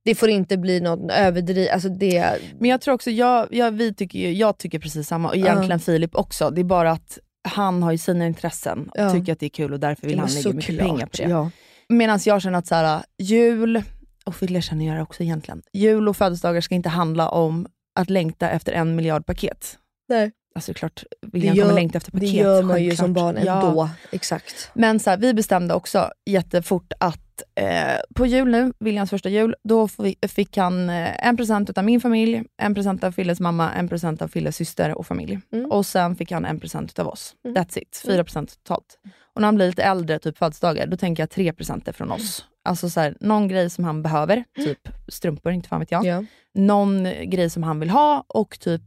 det får inte bli någon överdriv... Alltså det, Men jag tror också, jag, jag, vi tycker, ju- jag tycker precis samma och egentligen Filip också. Det är bara att han har ju sina intressen och Ja. tycker att det är kul och därför vill han lägga mycket såklart, pengar på det. Ja. Medan jag känner att så här, jul, och vill jag känner jag det också egentligen, jul och födelsedagar ska inte handla om att längta efter en miljard paket. Nej. Alltså det är klart, Det William gör, kommer längta efter det paket. gör man ju som barn Ja. ändå. Exakt. Men så här, vi bestämde också jättefort att eh, på jul nu, Williams första jul, då fick han eh, en present av min familj, en present av Filles mamma, en present av Filles syster och familj. Mm. Och sen fick han en present av oss. Mm. That's it. Fyra present totalt. Och när han blir lite äldre, typ födelsedagar, då tänker jag tre presenter från oss. Alltså så här, någon grej som han behöver, typ strumpor, inte fan vet jag. Ja. Någon grej som han vill ha och typ,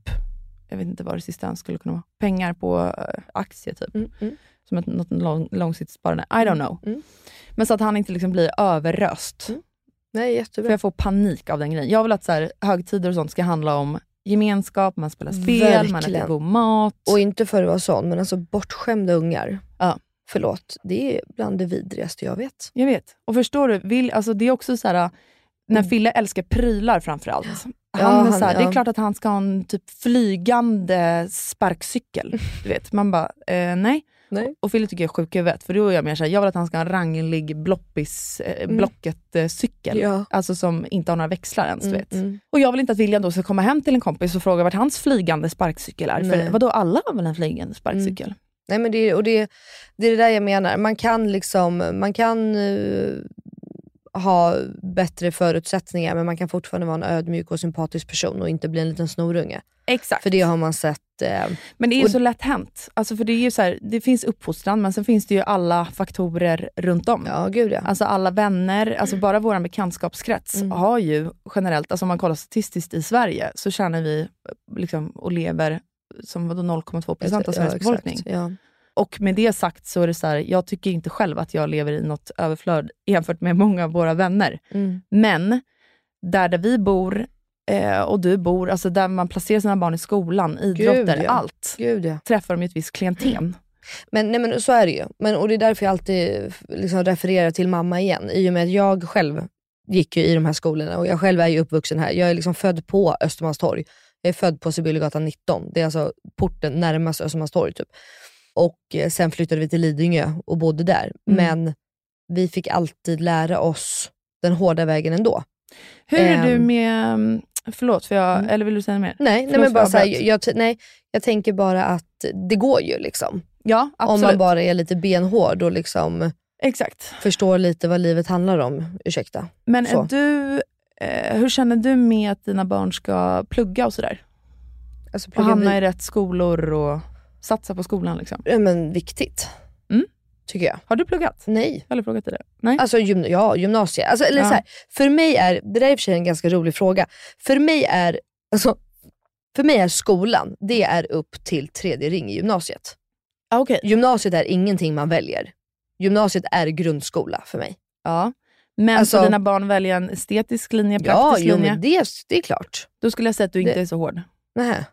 jag vet inte vad det sista skulle kunna vara, pengar på eh, aktier typ. Mm, mm. Som ett något lång, långsiktigt sparande. I don't know. Mm. Men så att han inte liksom blir överröst. Mm. Nej, För jättebra. jag får panik av den grejen. Jag vill att så här, högtider och sånt ska handla om gemenskap, man spelar spel, man äter Verkligen. god mat. Och inte för att vara sån, men alltså bortskämda ungar. Ja. Förlåt, det är bland det vidrigaste jag vet. Jag vet. Och förstår du, vill, alltså det är också så här, när Fille älskar prylar framförallt. Han Mm. Ja, är han- så här, Det ja. är klart att han ska ha en typ flygande sparkcykel. Du vet. Man bara, eh, nej. Nej. Och Fille tycker jag är sjuk i huvudet, för då är jag mer såhär, jag vill att han ska ha en ranglig bloppis, eh, Mm. Blocket-cykel. Ja. Alltså som inte har några växlar ens. Du Mm, vet. mm. Och jag vill inte att William då ska komma hem till en kompis och fråga vart hans flygande sparkcykel är. Nej. För vadå, alla har väl en flygande sparkcykel? Nej, men det, och det, det är det där jag menar. Man kan liksom, man kan eh, ha bättre förutsättningar men man kan fortfarande vara en ödmjuk och sympatisk person och inte bli en liten snorunge. Exakt. För det har man sett. Eh, Men det är ju Och- så lätt hänt. Alltså för det, är ju så här, det finns uppfostran, men sen finns det ju alla faktorer runt om. ja, gud ja. Alltså alla vänner, alltså bara vår bekantskapskrets Mm. har ju generellt, alltså om man kollar statistiskt i Sverige, så känner vi liksom, och lever som vadå 0,2 procent av Sveriges ja, befolkning. Ja. Och med det sagt så är det så här, jag tycker inte själv att jag lever i något överflöd jämfört med många av våra vänner. Mm. Men där, där vi bor eh, och du bor, alltså där man placerar sina barn i skolan, idrotter, ja. allt, Gud träffar de ju ett visst klientel. Men, nej, men så är det ju. Men, och det är därför jag alltid liksom refererar till mamma igen. I och med att jag själv gick ju i de här skolorna och jag själv är ju uppvuxen här. Jag är liksom född på Östermalmstorg. Jag är född på Sibyllegatan 19. Det är alltså porten närmast Östermalmstorg. Typ. Och eh, sen flyttade vi till Lidingö och bodde där. Mm. Men vi fick alltid lära oss den hårda vägen ändå. Hur är du Ehm. med, mm, förlåt, för jag, Mm. eller vill du säga mer? Nej, nej Förlåt men för bara jag så här, jag, nej, jag tänker bara att det går ju liksom. Ja, absolut. Om man bara är lite benhård och liksom Exakt. förstår lite vad livet handlar om. Ursäkta. Men Så. är du, hur känner du med att dina barn ska plugga och sådär? Alltså, Och hamna vid- i rätt skolor och satsa på skolan? Liksom. Ja, men viktigt. Mm. Tycker jag. Har du pluggat? Nej. Jag har frågat dig det. Nej? Alltså gym, ja, gymnasiet. Alltså, eller Ja. så här, för mig är, det där är i och för sig en ganska rolig fråga. För mig är, alltså, för mig är skolan, det är upp till tredje ring i gymnasiet. ah, okej. Gymnasiet är ingenting man väljer. Gymnasiet är grundskola för mig. Ja. Men Alltså- får dina barn välja en estetisk linje, Ja, praktisk jo, linje? men det, det är klart. Då skulle jag säga att du inte Det- är så hård. Nähä.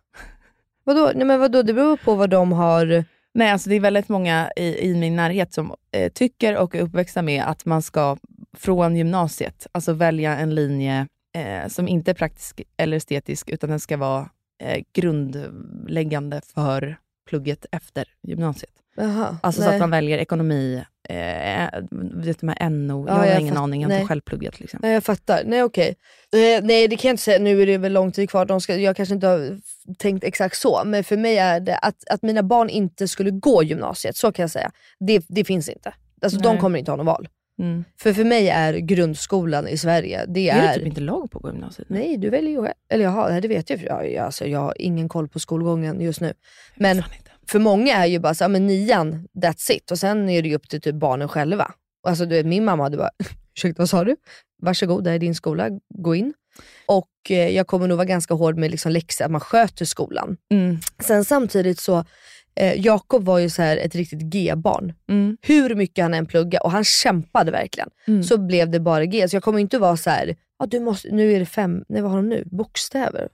Vadå? Nej, men vadå? Det beror på vad de har... Nej, alltså det är väldigt många i, i min närhet som eh, tycker och är uppväxta med att man ska från gymnasiet alltså välja en linje eh, som inte är praktisk eller estetisk, utan den ska vara eh, grundläggande för plugget efter gymnasiet. Jaha, Alltså så nej. att man väljer ekonomi, eh, vet de här NO, Ja, jag har jag ingen aning, jag har inte själv pluggat. Liksom. Nej jag fattar. Nej okej. Eh, nej det kan jag inte säga, nu är det väl lång tid kvar. De ska, jag kanske inte har tänkt exakt så. Men för mig är det att, att mina barn inte skulle gå gymnasiet, så kan jag säga. Det, det finns inte. Alltså de kommer inte ha något val. Mm. För för mig är grundskolan i Sverige, det Är är... det typ inte lag på gymnasiet? Nej du väljer ju själv. Eller jaha, det vet jag. Jag, alltså, jag har ingen koll på skolgången just nu. Men för många är ju bara så, men nian, that's it. Och sen är det ju upp till typ barnen själva. Alltså du vet, min mamma hade bara, ursäkta vad sa du? Varsågod, det här är din skola, gå in. Och eh, jag kommer nog vara ganska hård med liksom läxor, att man sköter skolan. Mm. Sen samtidigt så, eh, Jakob var ju så här ett riktigt G-barn. Mm. Hur mycket han än pluggade, och han kämpade verkligen, Mm. så blev det bara G. Så jag kommer inte vara så här, ja, du måste, nu är det fem, nej vad har de nu? Bokstäver?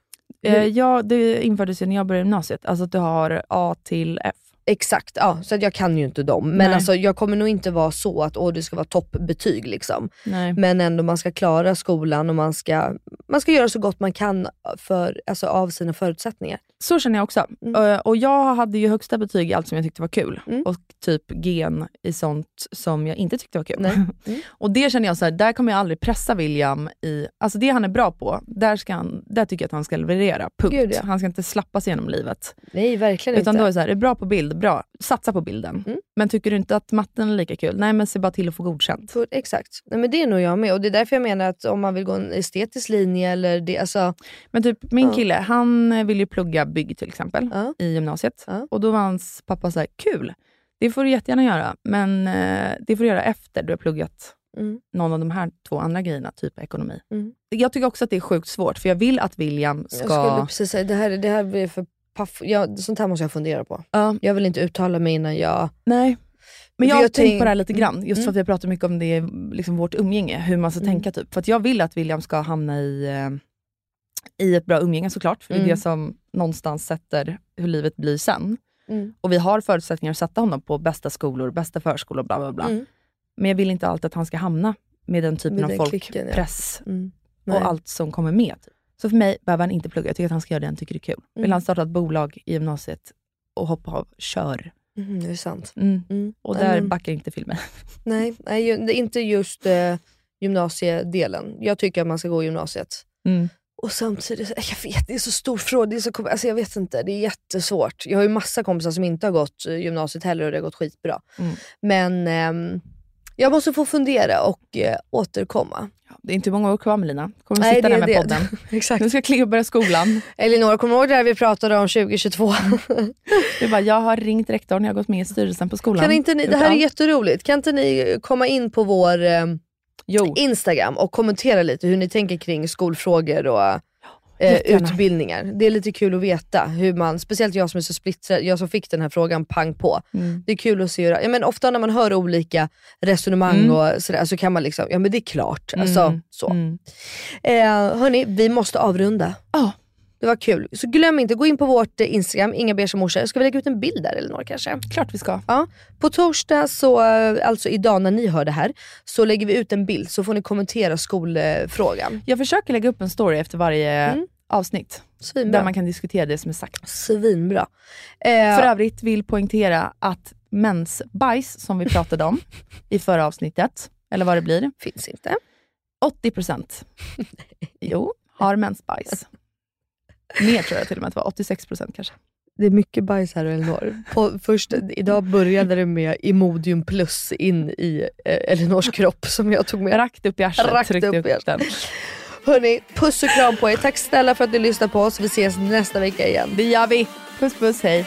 Eh, ja, det infördes ju när jag började gymnasiet, alltså att du har A till F. Exakt, ja, så jag kan ju inte dem. Men Nej. alltså, jag kommer nog inte vara så att åh, det ska vara toppbetyg. Liksom. Nej. Men ändå man ska klara skolan och man ska, man ska göra så gott man kan för, alltså, av sina förutsättningar. Så känner jag också. Mm. Eh, och jag hade ju högsta betyg i allt som jag tyckte var kul. Mm. Och typ gen i sånt som jag inte tyckte var kul. Mm. och det känner jag så här, där kommer jag aldrig pressa William i, alltså det han är bra på, där, ska han, där tycker jag att han ska leverera. Punkt. Gud, ja. Han ska inte slappa sig genom livet. Nej, verkligen Utan inte. då är det så här, är bra på bild, bra. Satsa på bilden. Mm. Men tycker du inte att matten är lika kul, nej men se bara till att få godkänt. För, exakt. Nej, men det är nog jag med. Och det är därför jag menar att om man vill gå en estetisk linje eller det, alltså, Men typ min Ja. kille, han vill ju plugga bygg till exempel Ja. i gymnasiet. Ja. Och då var hans pappa så här, kul, det får du jättegärna göra, men eh, det får du göra efter du har pluggat mm, någon av de här två andra grejerna, typ ekonomi. Mm. Jag tycker också att det är sjukt svårt, för jag vill att William jag ska... skulle precis säga, det här, det här blir för paff. Jag, sånt här måste jag fundera på. Ja, Jag vill inte uttala mig innan jag... nej. Men jag har tänkt tänk- på det här lite grann, just Mm. för att vi har pratat mycket om det, liksom vårt umgänge, hur man ska Mm. tänka. typ. För att jag vill att William ska hamna i, eh, i ett bra umgänge såklart, för det är Mm. det som någonstans sätter hur livet blir sen. Mm. Och vi har förutsättningar att sätta honom på bästa skolor, bästa förskolor, bla bla bla. Mm. Men jag vill inte alltid att han ska hamna med den typen Med av den folk, klicken, ja. press Mm. Och allt som kommer med. typ. Så för mig behöver han inte plugga, jag tycker att han ska göra det han tycker är kul. Vill Mm. han starta ett bolag i gymnasiet och hoppa av, kör. Mm, det är sant. Mm. Mm. Och där men- backar inte filmen. Nej, nej det inte just eh, gymnasiedelen. Jag tycker att man ska gå gymnasiet. Mm. Och samtidigt, jag vet, det är så stor fråga. Det är så, alltså jag vet inte, det är jättesvårt. Jag har ju massa kompisar som inte har gått eh, gymnasiet heller och det har gått skitbra. Mm. Men ehm, jag måste få fundera och eh, återkomma. Det är inte många år kvar Melina. Kommer Nej, sitta det där är med det. podden. Exakt. Nu ska Cleo börja skolan. Elinor, kommer du ihåg det här vi pratade om 2022? Du bara, jag har ringt rektorn, jag har gått med i styrelsen på skolan. kan inte ni, det här är jätteroligt. Kan inte ni komma in på vår Jo, Instagram och kommentera lite hur ni tänker kring skolfrågor och eh, utbildningar. Det är lite kul att veta hur man, speciellt jag som är så splittrad, jag som fick den här frågan pang på. Mm. Det är kul att se, ja, men ofta när man hör olika resonemang Mm. och sådär så kan man liksom, ja men det är klart. Alltså, Mm. så. Mm. Eh, hörni, vi måste avrunda. Ja. Det var kul. Så glöm inte, gå in på vårt eh, Instagram, Inga Beige morsor. Ska vi lägga ut en bild där eller några kanske? Klart vi ska. Ja. På torsdag, så, eh, alltså idag när ni hör det här, så lägger vi ut en bild så får ni kommentera skolfrågan. Jag försöker lägga upp en story efter varje Mm. avsnitt. Svinbra. Där man kan diskutera det som är sagt. Svinbra. Eh, För övrigt vill poängtera att mensbajs, som vi pratade om i förra avsnittet, eller vad det blir, finns inte. 80% jo, har mensbajs. Mer tror jag till och med att det var, 86% kanske. Det är mycket bajs här Elinor. På först, idag började det med Imodium plus in i eh, Elinors kropp som jag tog med. Rakt upp i arslet, Rakt tryckte upp upp, i arslet. den. Hörni, puss och kram på er. Tack snälla för att ni lyssnar på oss. Vi ses nästa vecka igen. Det gör vi. Puss puss, hej.